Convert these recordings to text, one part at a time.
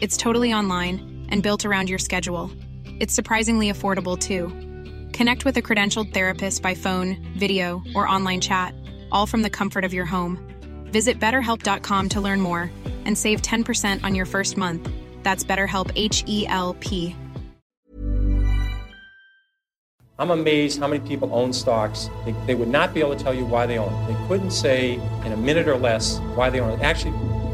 It's totally online and built around your schedule. It's surprisingly affordable too. Connect with a credentialed therapist by phone, video, or online chat, all from the comfort of your home. Visit betterhelp.com to learn more and save 10% on your first month. That's BetterHelp H E L P. I'm amazed how many people own stocks. They, they would not be able to tell you why they own. They couldn't say in a minute or less why they own it. Actually,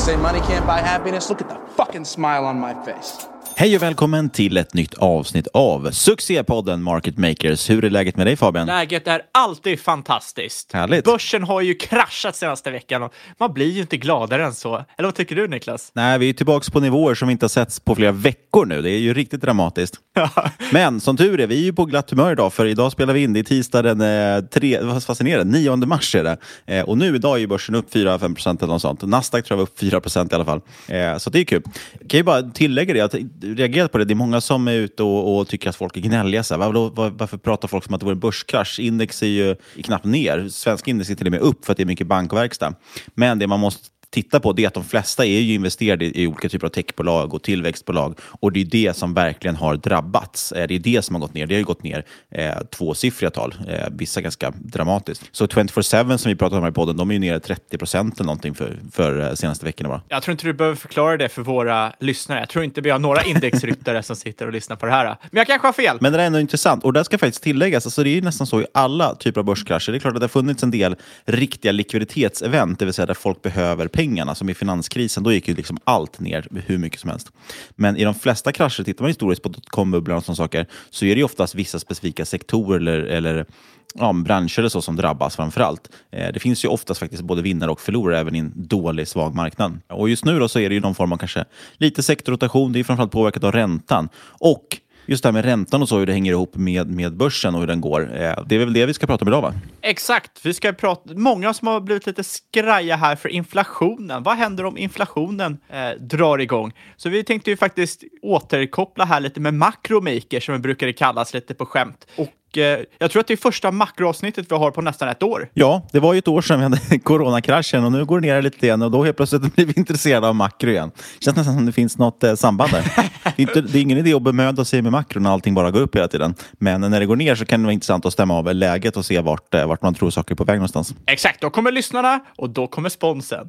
Say money can't buy happiness. Look at the fucking smile on my face. Hej och välkommen till ett nytt avsnitt av succépodden Market Makers. Hur är läget med dig Fabian? Läget är alltid fantastiskt. Härligt. Börsen har ju kraschat senaste veckan och man blir ju inte gladare än så. Eller vad tycker du Niklas? Nej, vi är tillbaka på nivåer som vi inte har sett på flera veckor nu. Det är ju riktigt dramatiskt. Men som tur är, vi är ju på glatt humör idag för idag spelar vi in. Det är tisdag den eh, tre, vad fascinerande, 9 mars är det. Eh, och nu idag är börsen upp 4-5 procent eller något sånt. Nasdaq tror jag var upp 4 procent i alla fall. Eh, så det är kul. Jag kan ju bara tillägga det, att reagerat på det. Det är många som är ute och, och tycker att folk är gnälliga. Så här, var, var, varför pratar folk som att det vore en börskrasch? Index är ju knappt ner. Svenska index är till och med upp för att det är mycket bankverkstad. Men det man måste titta på det är att de flesta är ju investerade i, i olika typer av techbolag och tillväxtbolag. Och det är det som verkligen har drabbats. Eh, Det är det som har gått ner. Det har ju gått ner eh, tvåsiffriga tal, eh, vissa ganska dramatiskt. Så 24-7 som vi pratade om här i podden, de är ju nere 30 procent eller någonting för, för eh, senaste veckorna bara. Jag tror inte du behöver förklara det för våra lyssnare. Jag tror inte vi har några indexryttare som sitter och lyssnar på det här. Men jag kanske har fel. Men det är ändå intressant. Och det ska faktiskt tilläggas, alltså det är ju nästan så i alla typer av börskrascher. Det är klart att det har funnits en del riktiga likviditetsevent, det vill säga där folk behöver pengarna. Som i finanskrisen, då gick ju liksom allt ner hur mycket som helst. Men i de flesta krascher, tittar man historiskt på dotcom-bubblan och sådana saker, så är det ju oftast vissa specifika sektorer eller, eller ja, branscher eller så som drabbas framför allt. Eh, det finns ju oftast faktiskt både vinnare och förlorare även i en dålig, svag marknad. Och just nu då så är det ju någon form av kanske lite sektorrotation. Det är framförallt påverkat av räntan. Och just det här med räntan och så, hur det hänger ihop med, med börsen och hur den går. Eh, det är väl det vi ska prata om idag, va? Exakt. Vi ska prata, många som har blivit lite skraja här för inflationen. Vad händer om inflationen eh, drar igång? Så vi tänkte ju faktiskt återkoppla här lite med makromaker som vi brukar kallas lite på skämt. Och eh, jag tror att det är första makroavsnittet vi har på nästan ett år. Ja, det var ju ett år sedan vi hade coronakraschen och nu går det ner lite igen och då helt plötsligt blir vi intresserade av makro igen. Det känns nästan som det finns något eh, samband där. det, är inte, det är ingen idé att bemöda sig med makro när allting bara går upp hela tiden. Men när det går ner så kan det vara intressant att stämma av läget och se vart, eh, vart man tror saker är på väg någonstans. Exakt, då kommer lyssnarna och då kommer sponsen.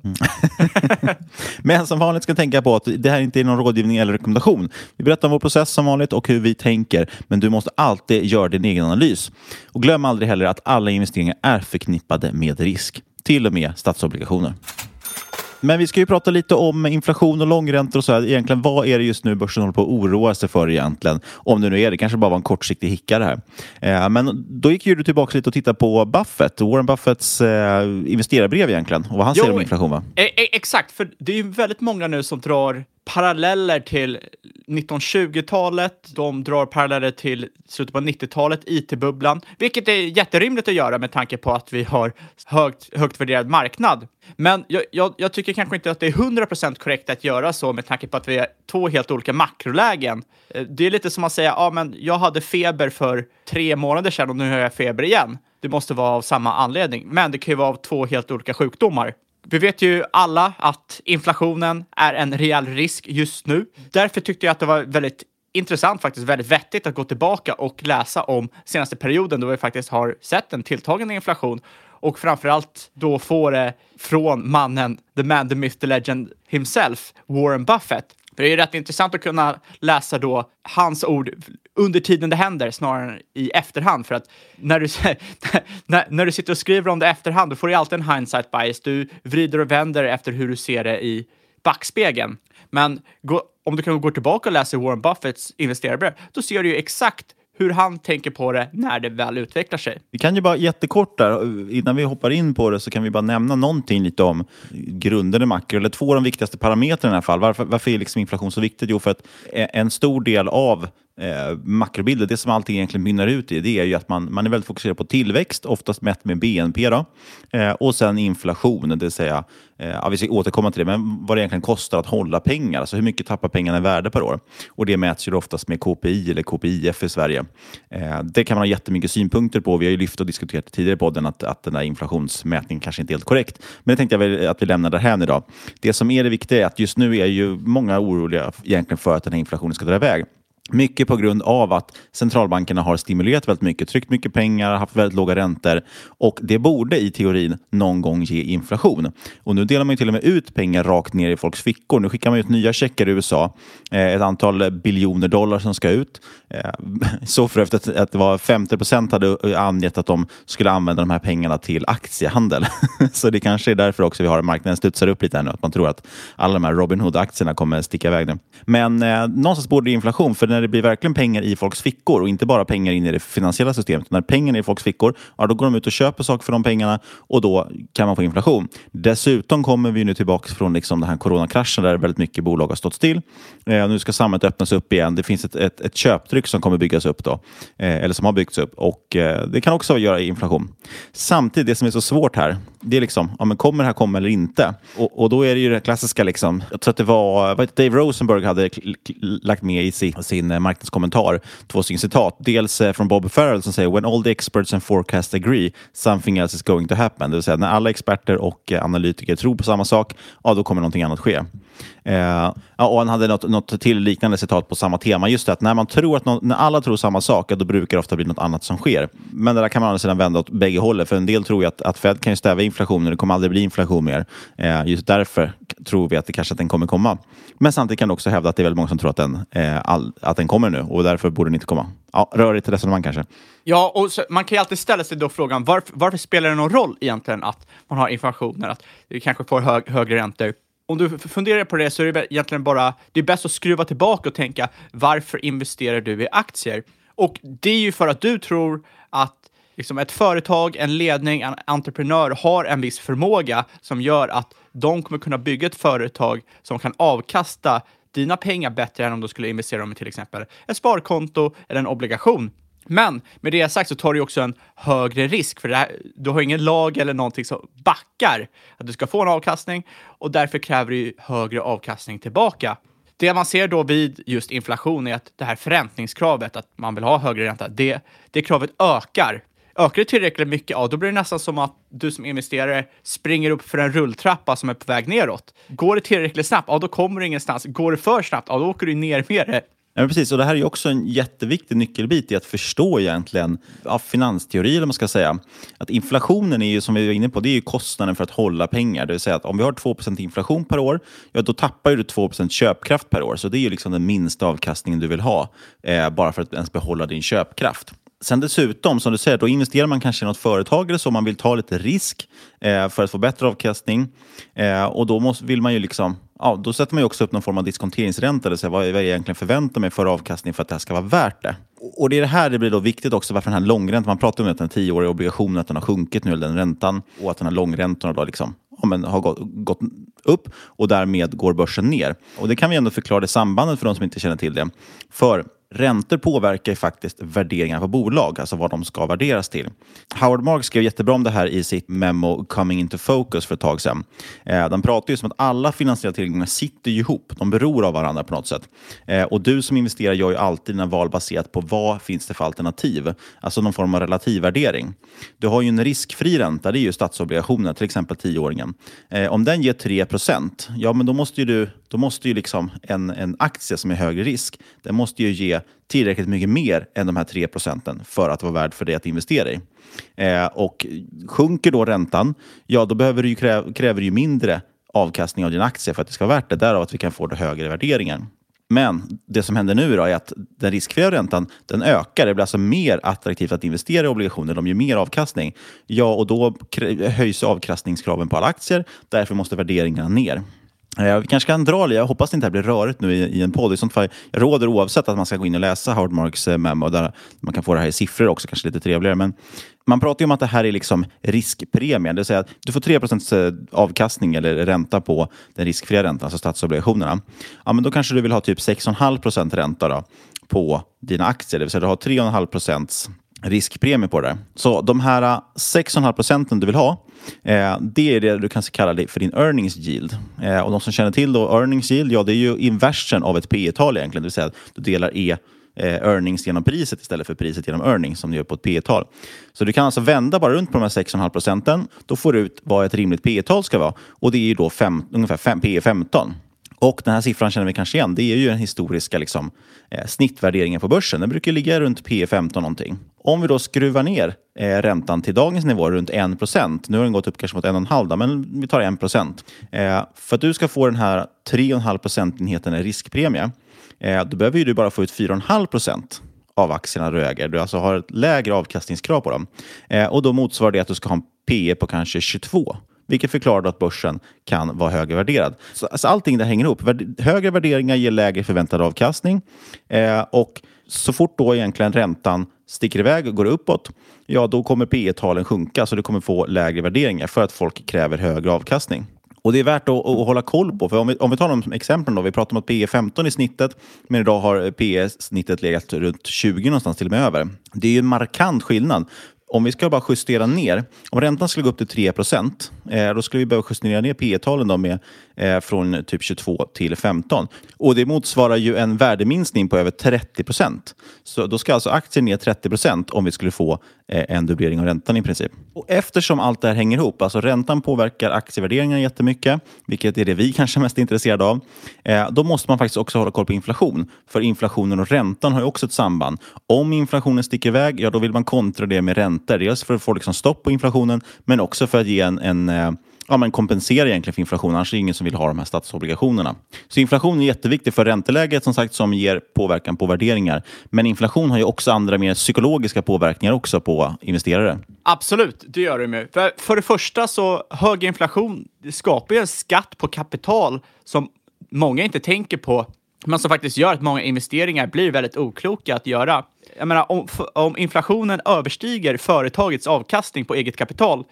Men som vanligt ska tänka på att det här inte är någon rådgivning eller rekommendation. Vi berättar om vår process som vanligt och hur vi tänker, men du måste alltid göra din egen analys. Och glöm aldrig heller att alla investeringar är förknippade med risk, till och med statsobligationer. Men vi ska ju prata lite om inflation och långräntor och så. Här. Egentligen, vad är det just nu börsen håller på att oroa sig för egentligen? Om det nu är det, kanske bara var en kortsiktig hicka det här. Eh, men då gick ju du tillbaka lite och tittade på Buffett, Warren Buffetts eh, investerarbrev egentligen och vad han Jo, säger om inflation va? E e exakt, för det är ju väldigt många nu som drar paralleller till 1920-talet, de drar paralleller till slutet på 90-talet, IT-bubblan, vilket är jätterimligt att göra med tanke på att vi har högt, högt värderad marknad. Men jag, jag, jag tycker kanske inte att det är 100% korrekt att göra så med tanke på att vi är två helt olika makrolägen. Eh, det är lite som att säga, ja men jag hade feber för tre månader sedan och nu har jag feber igen. Det måste vara av samma anledning, men det kan ju vara av två helt olika sjukdomar. Vi vet ju alla att inflationen är en reell risk just nu. Därför tyckte jag att det var väldigt intressant, faktiskt väldigt vettigt att gå tillbaka och läsa om senaste perioden då vi faktiskt har sett en tilltagande inflation och framförallt då få det från mannen, the man, the myth, the legend himself, Warren Buffett. För det är ju rätt intressant att kunna läsa då hans ord under tiden det händer snarare än i efterhand. För att när du, när, när du sitter och skriver om det i efterhand, då får du alltid en hindsight bias. Du vrider och vänder efter hur du ser det i backspegeln. Men gå, om du kan gå tillbaka och läsa Warren Buffetts investerarbrev, då ser du ju exakt hur han tänker på det när det väl utvecklar sig. Vi kan ju bara jättekort där, innan vi hoppar in på det, så kan vi bara nämna någonting lite om grunden i makro, eller två av de viktigaste parametrarna i alla fall. Varför, varför är liksom inflation så viktigt? Jo, för att en stor del av eh, makrobilder, det som allting egentligen mynnar ut i, det är ju att man, man är väldigt fokuserad på tillväxt, oftast mätt med BNP, då, eh, och sen inflation, det vill säga, eh, ja, vi ska återkomma till det, men vad det egentligen kostar att hålla pengar, alltså hur mycket tappar pengarna i värde per år? Och det mäts ju oftast med KPI eller KPIF i Sverige. Eh, det kan man ha jättemycket synpunkter på. Vi har ju lyft och diskuterat tidigare i podden att, att den där inflationsmätningen kanske inte är helt korrekt. Men det tänkte jag väl att vi lämnar därhän idag. Det som är det viktiga är att just nu är ju många oroliga egentligen för att den här inflationen ska dra iväg. Mycket på grund av att centralbankerna har stimulerat väldigt mycket, tryckt mycket pengar, haft väldigt låga räntor och det borde i teorin någon gång ge inflation. Och nu delar man ju till och med ut pengar rakt ner i folks fickor. Nu skickar man ut nya checkar i USA, eh, ett antal biljoner dollar som ska ut. Eh, så för efter att, att det var 50 procent hade angett att de skulle använda de här pengarna till aktiehandel. så det kanske är därför också vi har marknaden studsar upp lite här nu, att man tror att alla de här Robin Hood-aktierna kommer sticka iväg nu. Men eh, någonstans borde det inflation, för när när det blir verkligen pengar i folks fickor och inte bara pengar in i det finansiella systemet. När pengarna är i folks fickor, ja, då går de ut och köper saker för de pengarna och då kan man få inflation. Dessutom kommer vi nu tillbaka från liksom den här coronakraschen där väldigt mycket bolag har stått still. Eh, nu ska samhället öppnas upp igen. Det finns ett, ett, ett köptryck som kommer byggas upp då, eh, eller som har byggts upp och eh, det kan också göra inflation. Samtidigt, det som är så svårt här, det är liksom, ja, men kommer det här komma eller inte? Och, och då är det ju det klassiska, liksom, jag tror att det var Dave Rosenberg hade lagt med i sin, sin eh, marknadskommentar, två stycken citat. Dels eh, från Bob Farrell som säger “When all the experts and forecasts agree, something else is going to happen”. Det vill säga när alla experter och eh, analytiker tror på samma sak, ja då kommer någonting annat ske. Eh, och han hade något, något till liknande citat på samma tema. Just det att när, man tror att någon, när alla tror samma sak, då brukar det ofta bli något annat som sker. Men det där kan man å andra sidan vända åt bägge hållen. För en del tror ju att, att Fed kan ju stäva inflationen, det kommer aldrig bli inflation mer. Eh, just därför tror vi att det kanske att den kommer komma. Men samtidigt kan du också hävda att det är väldigt många som tror att den, eh, all, att den kommer nu och därför borde den inte komma. Ja, rörigt resonemang kanske. Ja, och så, man kan ju alltid ställa sig då frågan varför, varför spelar det någon roll egentligen att man har inflationer, att vi kanske får hög, högre räntor? Om du funderar på det så är det egentligen bara, det är bäst att skruva tillbaka och tänka varför investerar du i aktier? Och det är ju för att du tror att liksom ett företag, en ledning, en entreprenör har en viss förmåga som gör att de kommer kunna bygga ett företag som kan avkasta dina pengar bättre än om du skulle investera dem i till exempel ett sparkonto eller en obligation. Men med det sagt så tar du också en högre risk, för här, du har ingen lag eller någonting som backar att du ska få en avkastning och därför kräver du högre avkastning tillbaka. Det man ser då vid just inflation är att det här förräntningskravet, att man vill ha högre ränta, det, det kravet ökar. Ökar det tillräckligt mycket, ja, då blir det nästan som att du som investerare springer upp för en rulltrappa som är på väg neråt. Går det tillräckligt snabbt, ja, då kommer du ingenstans. Går det för snabbt, ja, då åker du ner med det. Ja, precis, och det här är ju också en jätteviktig nyckelbit i att förstå egentligen ja, finansteori, eller man ska säga. Att inflationen är ju, som vi var inne på, det är ju kostnaden för att hålla pengar. Det vill säga att om vi har 2% inflation per år, ja, då tappar du 2% köpkraft per år. Så det är ju liksom den minsta avkastningen du vill ha, eh, bara för att ens behålla din köpkraft. Sen dessutom, som du säger, då investerar man kanske i något företag eller så, man vill ta lite risk eh, för att få bättre avkastning. Eh, och då måste, vill man ju liksom, ja, då sätter man ju också upp någon form av diskonteringsränta, det vill säga vad, vad jag egentligen förväntar mig för avkastning för att det här ska vara värt det. Och det är det här det blir då viktigt också, varför den här långräntan, man pratar om att den tioåriga obligationen, att den har sjunkit nu, eller den räntan, och att den här långräntorna då liksom, ja, men har gått, gått upp och därmed går börsen ner. Och det kan vi ändå förklara det sambandet för de som inte känner till det. För Räntor påverkar ju faktiskt värderingar på bolag, alltså vad de ska värderas till. Howard Marks skrev jättebra om det här i sitt memo Coming into Focus för ett tag sedan. Eh, den pratar ju som att alla finansiella tillgångar sitter ihop. De beror av varandra på något sätt. Eh, och du som investerar gör ju alltid dina val baserat på vad finns det för alternativ. Alltså någon form av relativvärdering. Du har ju en riskfri ränta, det är ju statsobligationer, till exempel tioåringen. Eh, om den ger 3 ja men då måste ju du då måste ju liksom en, en aktie som är högre risk, den måste ju ge tillräckligt mycket mer än de här 3 procenten för att vara värd för dig att investera i. Eh, och sjunker då räntan, ja då behöver du ju kräv, kräver du mindre avkastning av din aktie för att det ska vara värt det. Därav att vi kan få det högre värderingar. Men det som händer nu då är att den riskfria räntan den ökar. Det blir alltså mer attraktivt att investera i obligationer. De ger mer avkastning. Ja, och då höjs avkastningskraven på alla aktier. Därför måste värderingarna ner. Eh, vi kanske kan dra Jag hoppas det inte blir rörigt nu i, i en podd. I sånt fall, jag råder oavsett att man ska gå in och läsa Howard Marks eh, memo där man kan få det här i siffror också, kanske lite trevligare. Men man pratar ju om att det här är liksom riskpremien, det vill säga att du får 3 eh, avkastning eller ränta på den riskfria räntan, alltså statsobligationerna. Ja, men då kanske du vill ha typ 6,5 ränta då, på dina aktier, det vill säga du har 3,5% riskpremie på det. Så de här 6,5 procenten du vill ha, eh, det är det du kan kalla det för din earnings yield. Eh, och de som känner till då earnings yield, ja det är ju inversen av ett P tal egentligen, det vill säga att du delar E eh, earnings genom priset istället för priset genom earnings som du gör på ett P tal Så du kan alltså vända bara runt på de här 6,5 procenten. Då får du ut vad ett rimligt P tal ska vara och det är ju då fem, ungefär 5, P 15. Och den här siffran känner vi kanske igen. Det är ju den historiska liksom, eh, snittvärderingen på börsen. Den brukar ligga runt P 15 någonting. Om vi då skruvar ner eh, räntan till dagens nivå runt 1 procent. Nu har den gått upp kanske mot 1,5 men vi tar 1 procent. Eh, för att du ska få den här 3,5 procentenheten i riskpremie, eh, då behöver du bara få ut 4,5 procent av aktierna du äger. Du alltså har ett lägre avkastningskrav på dem. Eh, och då motsvarar det att du ska ha en PE på kanske 22 vilket förklarar att börsen kan vara högvärderad. Så, alltså allting det hänger ihop. Högre värderingar ger lägre förväntad avkastning eh, och så fort då egentligen räntan sticker iväg och går uppåt, ja då kommer P talen sjunka så du kommer få lägre värderingar för att folk kräver högre avkastning. Och det är värt att, att, hålla koll på. För om vi, om vi tar de exemplen då. Vi pratar om att P 15 i snittet, men idag har P snittet legat runt 20 någonstans till och med över. Det är ju en markant skillnad om vi ska bara justera ner, om räntan skulle gå upp till 3 eh, då skulle vi behöva justera ner P talen med eh, från typ 22 till 15. Och det motsvarar ju en värdeminskning på över 30 procent. Så då ska alltså aktien ner 30 procent om vi skulle få eh, en dubblering av räntan i princip. Och eftersom allt det här hänger ihop, alltså räntan påverkar aktievärderingen jättemycket, vilket är det vi kanske är mest intresserade av, eh, då måste man faktiskt också hålla koll på inflation. För inflationen och räntan har ju också ett samband. Om inflationen sticker iväg, ja då vill man kontra det med räntan räntor. Dels för att få liksom stopp på inflationen, men också för att ge en, en eh, ja, men kompensera egentligen för inflation. Annars är det ingen som vill ha de här statsobligationerna. Så inflation är jätteviktig för ränteläget som sagt som ger påverkan på värderingar. Men inflation har ju också andra mer psykologiska påverkningar också på investerare. Absolut, det gör det med. För, för det första så hög inflation skapar ju en skatt på kapital som många inte tänker på men som faktiskt gör att många investeringar blir väldigt okloka att göra. Jag menar, om, om inflationen överstiger företagets avkastning på eget kapital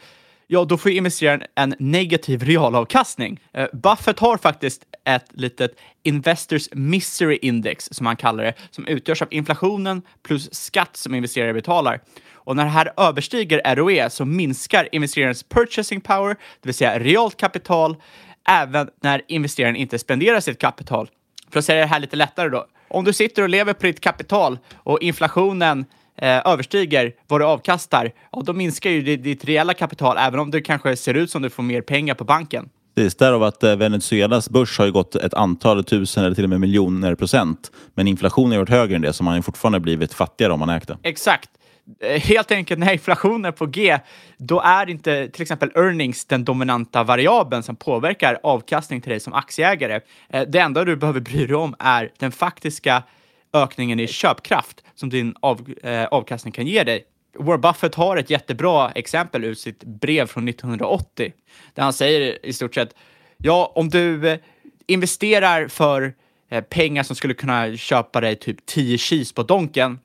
ja, då får investeraren en negativ realavkastning. Eh, Buffett har faktiskt ett litet Investors Misery Index, som han kallar det, som utgörs av inflationen plus skatt som investerare betalar. Och när det här överstiger ROE så minskar investerarens purchasing power, det vill säga realt kapital, även när investeraren inte spenderar sitt kapital. För att säga det här lite lättare då. Om du sitter och lever på ditt kapital och inflationen eh, överstiger vad du avkastar, ja, då minskar ju ditt reella kapital, även om det kanske ser ut som du får mer pengar på banken. Precis, därav att eh, Venezuelas börs har ju gått ett antal tusen eller till och med miljoner procent. Men inflationen har varit högre än det, så man har fortfarande blivit fattigare om man ägt det. Exakt. Eh, helt enkelt när inflationen är på G, då är inte till exempel earnings den dominanta variabeln som påverkar avkastning till dig som aktieägare. Eh, det enda du behöver bry dig om är den faktiska ökningen i köpkraft som din av, eh, avkastning kan ge dig. Warren Buffett har ett jättebra exempel ur sitt brev från 1980 där han säger i stort sett ja, om du eh, investerar för pengar som skulle kunna köpa dig typ 10 cheese på Donken.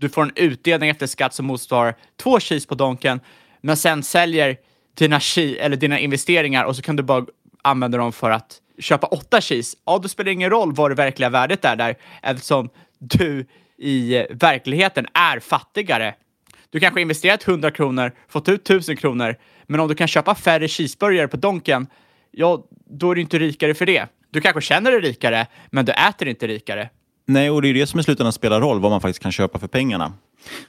Du får en utdelning efter skatt som motsvarar två cheese på Donken, men sen säljer dina, eller dina investeringar och så kan du bara använda dem för att köpa åtta cheese. Ja, då spelar det ingen roll vad det verkliga värdet är där eftersom du i verkligheten är fattigare. Du kanske investerat 100 kronor, fått ut 1000 kronor, men om du kan köpa färre cheeseburgare på Donken, ja, då är du inte rikare för det. Du kanske känner dig rikare, men du äter inte rikare. Nej, och det är det som i slutändan spelar roll, vad man faktiskt kan köpa för pengarna.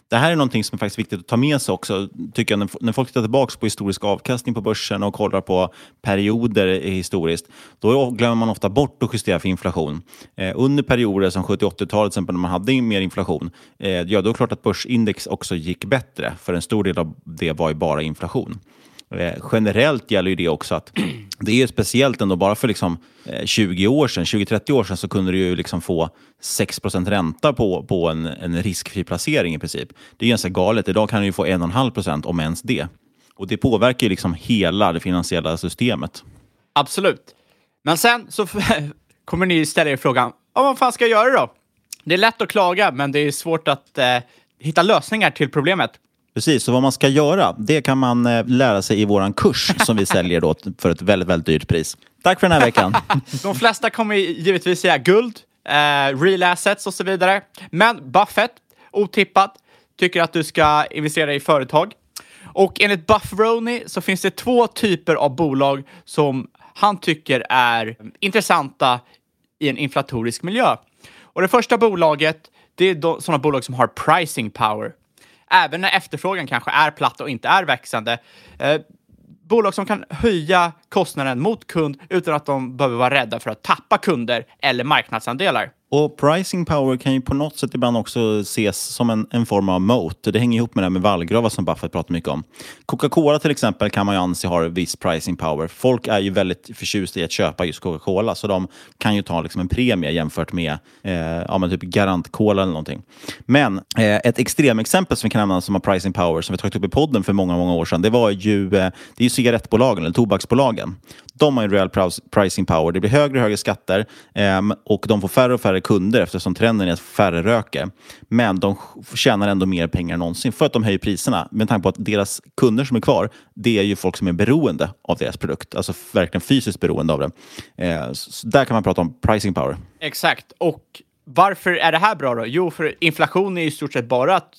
Det här är någonting som är faktiskt viktigt att ta med sig också, tycker jag, när folk tittar tillbaka på historisk avkastning på börsen och kollar på perioder historiskt, då glömmer man ofta bort att justera för inflation. Eh, under perioder som 70-80-talet, när man hade mer inflation, eh, ja, då är det klart att börsindex också gick bättre, för en stor del av det var ju bara inflation. Eh, generellt gäller ju det också att det är speciellt ändå, bara för liksom, eh, 20 år sedan, 20-30 år sedan så kunde du ju liksom få 6 ränta på, på en, en riskfri placering i princip. Det är ganska galet. Idag kan du ju få 1,5% om ens det. Och det påverkar ju liksom hela det finansiella systemet. Absolut. Men sen så kommer ni ställa er frågan, vad fan ska jag göra då? Det är lätt att klaga, men det är svårt att eh, hitta lösningar till problemet. Precis, så vad man ska göra, det kan man eh, lära sig i vår kurs som vi säljer då för ett väldigt, väldigt dyrt pris. Tack för den här veckan. De flesta kommer givetvis säga guld, eh, real assets och så vidare. Men Buffett, otippat, tycker att du ska investera i företag. Och enligt Buffroni så finns det två typer av bolag som han tycker är intressanta i en inflatorisk miljö. Och det första bolaget, det är sådana bolag som har pricing power även när efterfrågan kanske är platt och inte är växande. Eh, bolag som kan höja kostnaden mot kund utan att de behöver vara rädda för att tappa kunder eller marknadsandelar. Och pricing power kan ju på något sätt ibland också ses som en, en form av moat. Det hänger ihop med det här med vallgravar som Buffett pratar mycket om. Coca-Cola till exempel kan man ju anse har viss pricing power. Folk är ju väldigt förtjusta i att köpa just Coca-Cola så de kan ju ta liksom en premie jämfört med eh, ja, men typ Garant-Cola eller någonting. Men eh, ett extremexempel som vi kan använda som har pricing power som vi tagit upp i podden för många, många år sedan det var ju, eh, det är ju cigarettbolagen eller tobaksbolagen. De har ju real pricing power. Det blir högre och högre skatter ehm, och de får färre och färre kunder eftersom trenden är att färre röker. Men de tjänar ändå mer pengar än någonsin för att de höjer priserna. Med tanke på att deras kunder som är kvar, det är ju folk som är beroende av deras produkt. Alltså verkligen fysiskt beroende av det. Eh, Så där kan man prata om pricing power. Exakt. Och varför är det här bra då? Jo, för inflation är i stort sett bara att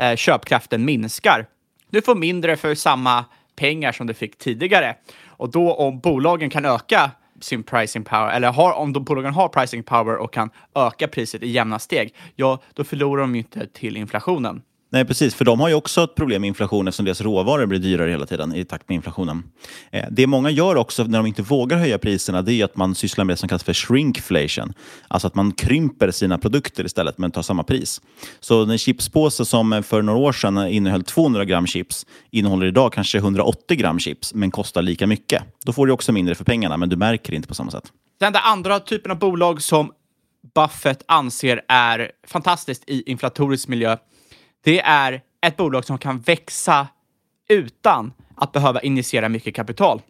eh, köpkraften minskar. Du får mindre för samma pengar som du fick tidigare. Och då om bolagen kan öka sin pricing power, eller har, om de bolagen har pricing power och kan öka priset i jämna steg, ja, då förlorar de ju inte till inflationen. Nej, precis. För de har ju också ett problem med inflation eftersom deras råvaror blir dyrare hela tiden i takt med inflationen. Eh, det många gör också när de inte vågar höja priserna det är att man sysslar med det som kallas för shrinkflation. Alltså att man krymper sina produkter istället men tar samma pris. Så en chipspåse som för några år sedan innehöll 200 gram chips innehåller idag kanske 180 gram chips men kostar lika mycket. Då får du också mindre för pengarna men du märker det inte på samma sätt. Den där andra typen av bolag som Buffett anser är fantastiskt i inflatorisk miljö det är ett bolag som kan växa utan att behöva injicera mycket kapital.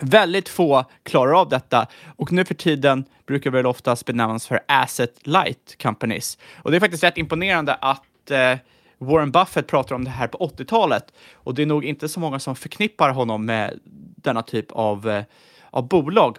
Väldigt få klarar av detta och nu för tiden brukar väl oftast benämnas för asset light companies. Och det är faktiskt rätt imponerande att eh, Warren Buffett pratar om det här på 80-talet och det är nog inte så många som förknippar honom med denna typ av, eh, av bolag.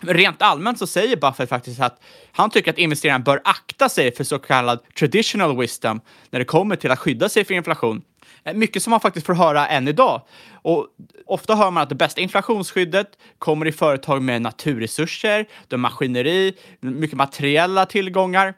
Rent allmänt så säger Buffett faktiskt att han tycker att investeraren bör akta sig för så kallad traditional wisdom när det kommer till att skydda sig för inflation. Eh, mycket som man faktiskt får höra än idag. Och ofta hör man att det bästa inflationsskyddet kommer i företag med naturresurser, de maskineri, mycket materiella tillgångar,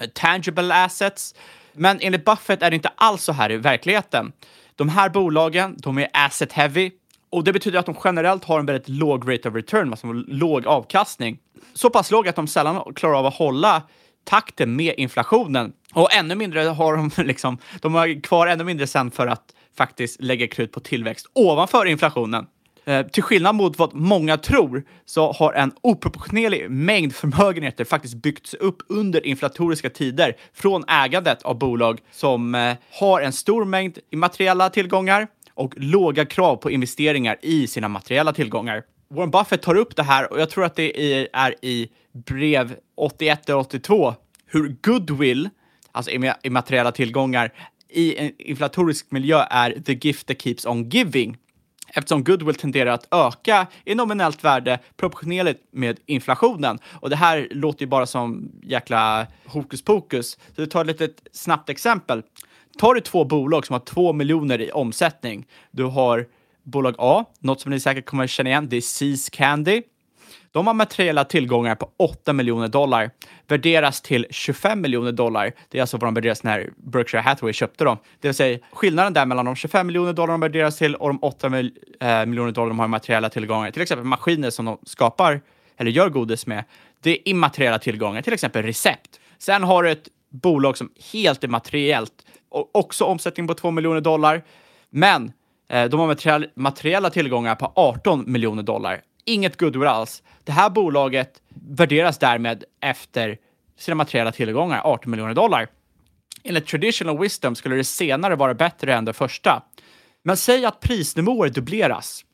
eh, tangible assets. Men enligt Buffett är det inte alls så här i verkligheten. De här bolagen, de är asset heavy, och det betyder att de generellt har en väldigt låg rate of return, alltså låg avkastning. Så pass låg att de sällan klarar av att hålla takten med inflationen. Och ännu mindre har de liksom, de har kvar ännu mindre sen för att faktiskt lägga krut på tillväxt ovanför inflationen. Eh, till skillnad mot vad många tror så har en oproportionerlig mängd förmögenheter faktiskt byggts upp under inflatoriska tider från ägandet av bolag som eh, har en stor mängd immateriella tillgångar och låga krav på investeringar i sina materiella tillgångar. Warren Buffett tar upp det här och jag tror att det är i brev 81 och 82 hur goodwill, alltså immateriella tillgångar, i en inflatorisk miljö är the gift that keeps on giving eftersom goodwill tenderar att öka i nominellt värde proportionerligt med inflationen. Och det här låter ju bara som jäkla hokus pokus. Så vi tar ett litet snabbt exempel. Tar du två bolag som har två miljoner i omsättning. Du har bolag A, något som ni säkert kommer känna igen, det är Seas Candy. De har materiella tillgångar på 8 miljoner dollar, värderas till 25 miljoner dollar. Det är alltså vad de värderas när Berkshire Hathaway köpte dem. Det vill säga skillnaden där mellan de 25 miljoner dollar de värderas till och de 8 mil eh, miljoner dollar de har i materiella tillgångar. Till exempel maskiner som de skapar eller gör godis med. Det är immateriella tillgångar, till exempel recept. Sen har du ett bolag som helt är materiellt också omsättning på 2 miljoner dollar. Men eh, de har materiella tillgångar på 18 miljoner dollar inget goodwill alls. Det här bolaget värderas därmed efter sina materiella tillgångar, 18 miljoner dollar. Enligt traditional wisdom skulle det senare vara bättre än det första. Men säg att prisnivåer dubbleras.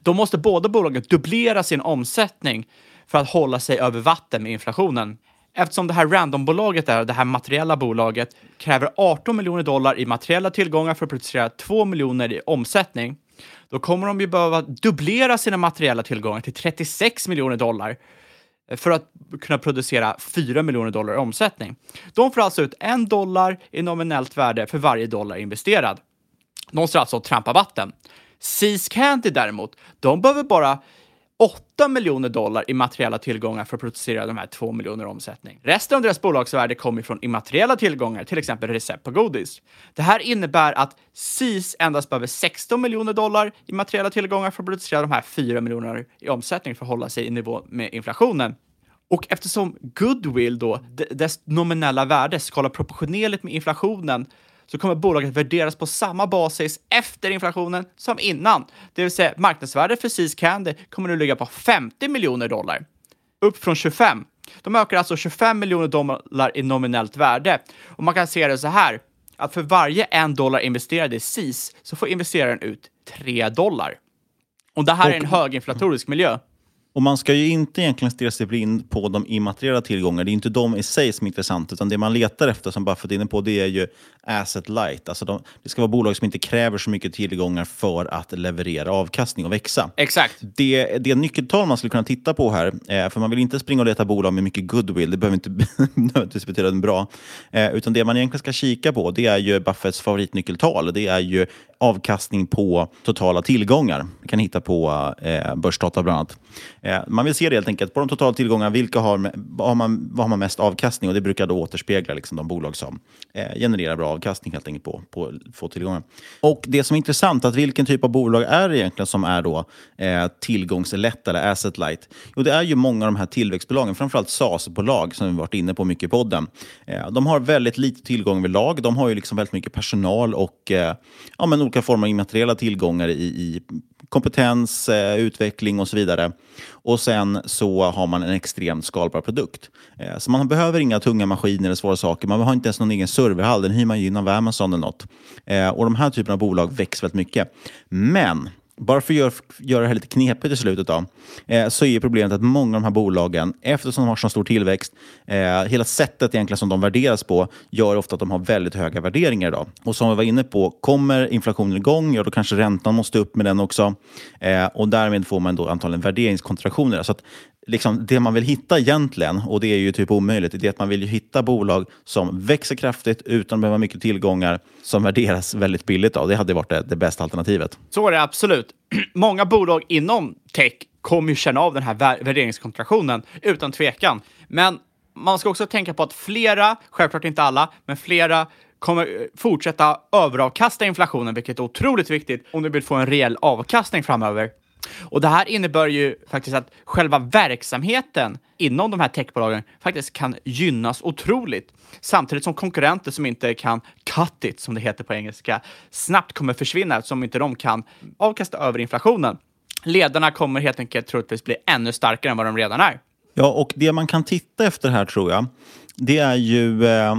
Då måste båda bolagen dubblera sin omsättning för att hålla sig över vatten med inflationen. Eftersom det här randombolaget är, det här materiella bolaget, kräver 18 miljoner dollar i materiella tillgångar för att producera 2 miljoner i omsättning, då kommer de ju behöva dubblera sina materiella tillgångar till 36 miljoner dollar för att kunna producera 4 miljoner dollar i omsättning. De får alltså ut en dollar i nominellt värde för varje dollar investerad. De ska alltså trampa vatten. Seas Candy däremot, de behöver bara 8 miljoner dollar i materiella tillgångar för att producera de här 2 miljoner omsättning. Resten av deras bolagsvärde kommer från immateriella tillgångar, till exempel recept på godis. Det här innebär att SIS endast behöver 16 miljoner dollar i materiella tillgångar för att producera de här 4 miljoner i omsättning för att hålla sig i nivå med inflationen. Och eftersom goodwill då, dess nominella värde skalar proportionerligt med inflationen så kommer bolaget värderas på samma basis efter inflationen som innan. Det vill säga marknadsvärdet för Seas Candy kommer nu ligga på 50 miljoner dollar, upp från 25. De ökar alltså 25 miljoner dollar i nominellt värde. Och man kan se det så här, att för varje en dollar investerad i SIS så får investeraren ut 3 dollar. Och det här är en höginflatorisk miljö. Och man ska ju inte egentligen stirra sig blind på de immateriella tillgångarna. Det är inte de i sig som är intressant, utan det man letar efter, som Buffett är inne på, det är ju asset light. Alltså de, det ska vara bolag som inte kräver så mycket tillgångar för att leverera avkastning och växa. Exakt. Det, det nyckeltal man skulle kunna titta på här, eh, för man vill inte springa och leta bolag med mycket goodwill, det behöver inte nödvändigtvis betyda en bra, eh, utan det man egentligen ska kika på, det är ju Buffetts favoritnyckeltal. Det är ju avkastning på totala tillgångar. Vi kan hitta på eh, börsdata bland annat. Eh, man vill se det helt enkelt. På de totala tillgångarna, vilka har, vad, har man, vad har man mest avkastning? Och Det brukar då återspegla liksom, de bolag som eh, genererar bra avkastning helt enkelt på, på få tillgångar. Och Det som är intressant, att vilken typ av bolag är det egentligen som är då eh, tillgångslätt eller asset light? Jo, det är ju många av de här tillväxtbolagen, framförallt SaaS-bolag som vi varit inne på mycket i podden. Eh, de har väldigt lite tillgång vid lag. De har ju liksom väldigt mycket personal och eh, ja, men olika former av immateriella tillgångar i, i kompetens, eh, utveckling och så vidare. Och sen så har man en extremt skalbar produkt. Eh, så man behöver inga tunga maskiner eller svåra saker. Man har inte ens någon egen serverhall. Den hyr man ju inom Amazon eller något. Eh, och de här typerna av bolag växer väldigt mycket. Men bara för att göra, göra det här lite knepigt i slutet då, eh, så är problemet att många av de här bolagen, eftersom de har så stor tillväxt, eh, hela sättet egentligen som de värderas på, gör ofta att de har väldigt höga värderingar idag. Och som vi var inne på, kommer inflationen igång, ja då kanske räntan måste upp med den också. Eh, och därmed får man då antagligen värderingskontraktioner. Så att liksom, det man vill hitta egentligen, och det är ju typ omöjligt, det är att man vill hitta bolag som växer kraftigt utan att behöva mycket tillgångar, som värderas väldigt billigt. Då. Det hade varit det, det bästa alternativet. Så är det absolut. Många bolag inom tech kommer ju känna av den här värderingskontraktionen utan tvekan. Men man ska också tänka på att flera, självklart inte alla, men flera kommer eh, fortsätta överavkasta inflationen, vilket är otroligt viktigt om du vill få en reell avkastning framöver. Och det här innebär ju faktiskt att själva verksamheten inom de här techbolagen faktiskt kan gynnas otroligt. Samtidigt som konkurrenter som inte kan cut it, som det heter på engelska, snabbt kommer försvinna eftersom inte de kan avkasta över inflationen. ledarna kommer helt enkelt troligtvis bli ännu starkare än vad de redan är. Ja, och det man kan titta efter här tror jag, det är ju eh,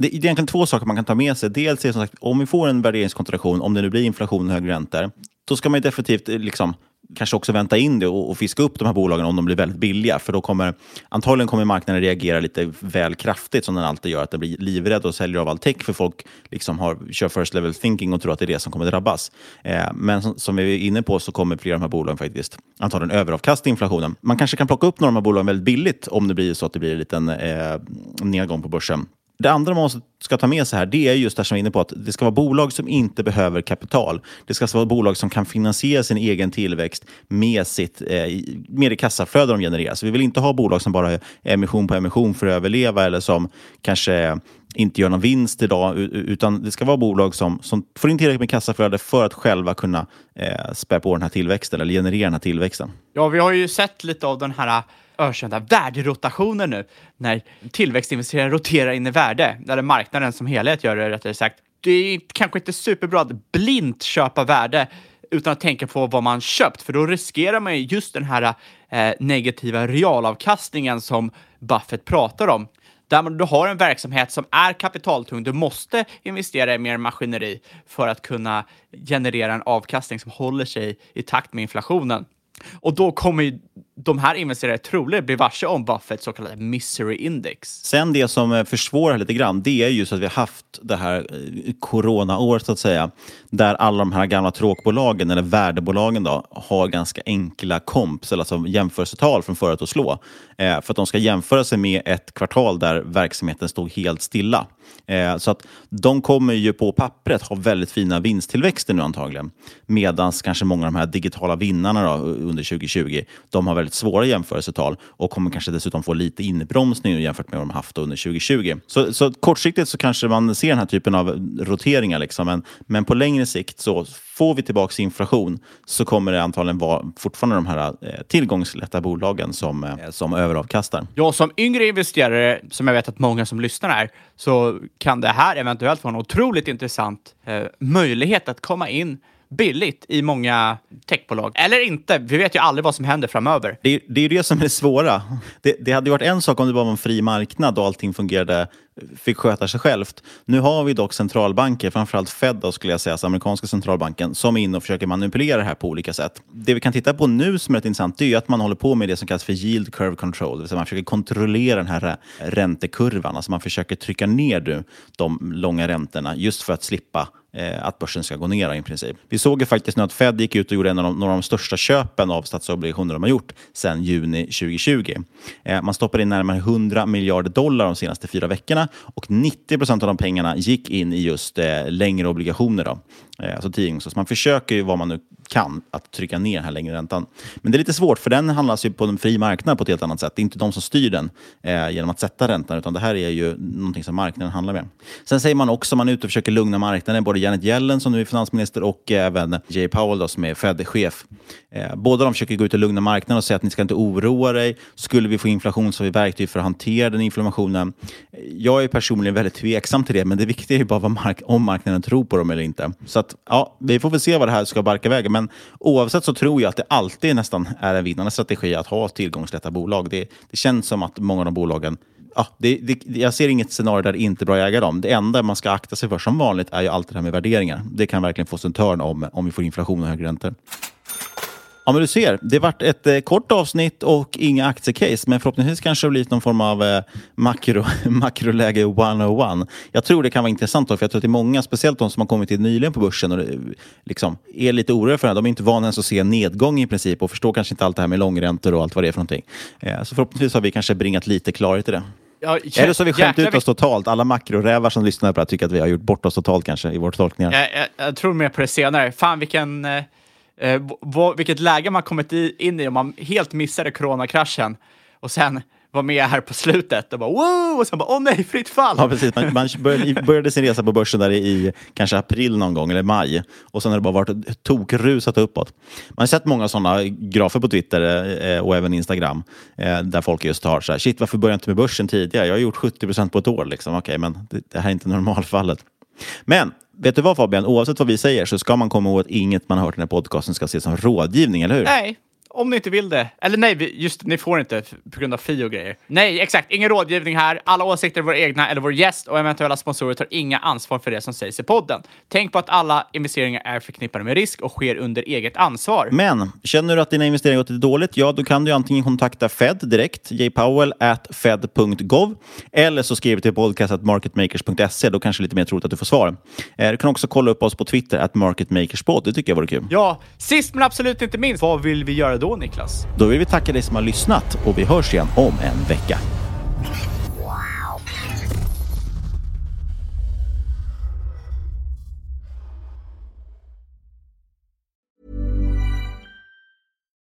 det är egentligen två saker man kan ta med sig. Dels är det som sagt, om vi får en värderingskontraktion, om det nu blir inflation och högre räntor, då ska man definitivt eh, liksom, kanske också vänta in det och, och, fiska upp de här bolagen om de blir väldigt billiga. För då kommer antagligen kommer marknaden reagera lite väl kraftigt som den alltid gör. Att den blir livrädd och säljer av all tech för folk liksom har, kör first level thinking och tror att det är det som kommer drabbas. Eh, men som, som, vi är inne på så kommer flera av de här bolagen faktiskt antagligen överavkasta inflationen. Man kanske kan plocka upp några av de här bolagen väldigt billigt om det blir så att det blir en liten eh, nedgång på börsen. Det andra man ska ta med sig här, det är just det som jag är inne på, att det ska vara bolag som inte behöver kapital. Det ska vara bolag som kan finansiera sin egen tillväxt med, sitt, eh, med det kassaflöde de genererar. Så vi vill inte ha bolag som bara är emission på emission för att överleva eller som kanske inte gör någon vinst idag, utan det ska vara bolag som, som får in tillräckligt med kassaflöde för att själva kunna eh, spä på den här tillväxten eller generera den här tillväxten. Ja, vi har ju sett lite av den här ökända värderotationer nu, när tillväxtinvesterare roterar in i värde, eller marknaden som helhet gör det rättare sagt. Det är kanske inte superbra att blint köpa värde utan att tänka på vad man köpt, för då riskerar man ju just den här eh, negativa realavkastningen som Buffett pratar om. Där du har en verksamhet som är kapitaltung, du måste investera i mer maskineri för att kunna generera en avkastning som håller sig i takt med inflationen. Och då kommer ju de här investerare troligen bli varse om Buffetts så kallade misery index. Sen det som eh, försvårar lite grann, det är just att vi har haft det här eh, coronaåret så att säga, där alla de här gamla tråkbolagen, eller värdebolagen då, har ganska enkla komps, eller alltså jämförelsetal från förut att slå. Eh, för att de ska jämföra sig med ett kvartal där verksamheten stod helt stilla. Eh, så att de kommer ju på pappret ha väldigt fina vinsttillväxter nu antagligen. Medan kanske många av de här digitala vinnarna då, under 2020, de har väldigt svåra jämförelsetal och kommer kanske dessutom få lite inbromsning jämfört med vad de haft under 2020. Så, så kortsiktigt så kanske man ser den här typen av roteringar, liksom, men, men på längre sikt så får vi tillbaka inflation så kommer det antagligen vara fortfarande de här eh, tillgångslätta bolagen som, eh, som överavkastar. Ja, som yngre investerare, som jag vet att många som lyssnar är, så kan det här eventuellt vara en otroligt intressant eh, möjlighet att komma in billigt i många techbolag. Eller inte, vi vet ju aldrig vad som händer framöver. Det, det är ju det som är det svåra. Det, det hade ju varit en sak om det bara var en fri marknad och allting fungerade fick sköta sig självt. Nu har vi dock centralbanker, framförallt Fed då, skulle jag säga, alltså amerikanska centralbanken, som är inne och försöker manipulera det här på olika sätt. Det vi kan titta på nu som är rätt intressant, det är att man håller på med det som kallas för yield curve control, det vill säga man försöker kontrollera den här räntekurvan, alltså man försöker trycka ner de långa räntorna just för att slippa eh, att börsen ska gå ner i princip. Vi såg ju faktiskt nu att Fed gick ut och gjorde en av de, några av de största köpen av statsobligationer de har gjort sedan juni 2020. Eh, man stoppade in närmare 100 miljarder dollar de senaste fyra veckorna och 90 procent av de pengarna gick in i just eh, längre obligationer. Då. Eh, alltså tio Så man försöker ju vad man nu kan att trycka ner den här längre räntan. Men det är lite svårt för den handlas ju på en fri marknad på ett helt annat sätt. Det är inte de som styr den eh, genom att sätta räntan utan det här är ju någonting som marknaden handlar med. Sen säger man också, man är ute och försöker lugna marknaden, både Janet Yellen som nu är finansminister och även Jay Powell då, som är Fed-chef. Eh, båda de försöker gå ut och lugna marknaden och säga att ni ska inte oroa dig. Skulle vi få inflation så har vi verktyg för att hantera den inflammationen. Jag är personligen väldigt tveksam till det, men det viktiga är ju bara vad mark om marknaden tror på dem eller inte. Så att, ja, vi får väl se vad det här ska barka iväg. Men men oavsett så tror jag att det alltid nästan är en vinnande strategi att ha tillgångslätta bolag. Det, det känns som att många av de bolagen Ja, det, det, jag ser inget scenario där det inte är bra att äga dem. Det enda man ska akta sig för som vanligt är ju alltid det här med värderingar. Det kan verkligen få sig en törn om, om vi får inflation och högre räntor. Ja, men du ser, det vart ett eh, kort avsnitt och inga aktiecase, men förhoppningsvis kanske det blir någon form av eh, makro, makroläge 101. Jag tror det kan vara intressant, då, för jag tror att det är många, speciellt de som har kommit in nyligen på börsen och det, liksom, är lite oroliga för det. De är inte vana ens att se nedgång i princip och förstår kanske inte allt det här med långräntor och allt vad det är för någonting. Eh, så förhoppningsvis har vi kanske bringat lite klarhet i det. Ja, Eller så har vi skämt ut oss totalt. Alla makrorävar som lyssnar på det här tycker att vi har gjort bort oss totalt kanske i våra tolkningar. Jag, jag, jag tror mer på det senare. Fan vilken... Eh eh, vad, vilket läge man kommit in i om man helt missade coronakraschen och sen var med här på slutet och bara wow! Och sen bara åh nej, fritt fall! Ja, precis. Man, man började, började, sin resa på börsen där i kanske april någon gång, eller maj. Och sen har det bara varit tokrusat uppåt. Man har sett många sådana grafer på Twitter eh, och även Instagram eh, där folk just har så här, shit varför började jag inte med börsen tidigare? Jag har gjort 70 procent på ett år. Liksom. Okej, okay, men det, det här är inte normalfallet. Men vet du vad Fabian, oavsett vad vi säger så ska man komma ihåg att inget man hört i den här podcasten ska ses som rådgivning, eller hur? Nej, om ni inte vill det. Eller nej, just ni får inte på grund av fi och grejer. Nej, exakt. Ingen rådgivning här. Alla åsikter är våra egna eller vår gäst och eventuella sponsorer tar inga ansvar för det som sägs i podden. Tänk på att alla investeringar är förknippade med risk och sker under eget ansvar. Men känner du att dina investeringar gått lite dåligt, ja då kan du antingen kontakta Fed direkt, jpowell at fed.gov, eller så skriver du till podcast.marketmakers.se. Då kanske det är lite mer troligt att du får svar. Eh, Du kan också kolla upp oss på Twitter, at marketmakerspod. Det tycker jag vore kul. Ja, sist men absolut inte minst, vad vill vi göra då Niklas? Då vill vi tacka dig som har lyssnat och vi hörs igen om en vecka.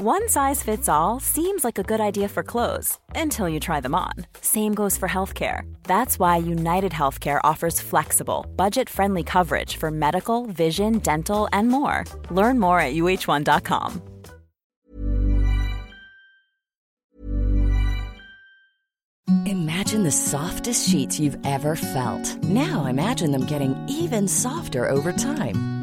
One size fits all seems like a good idea for clothes until you try them on. Same goes for healthcare. That's why United Healthcare offers flexible, budget friendly coverage for medical, vision, dental, and more. Learn more at uh1.com. Imagine the softest sheets you've ever felt. Now imagine them getting even softer over time.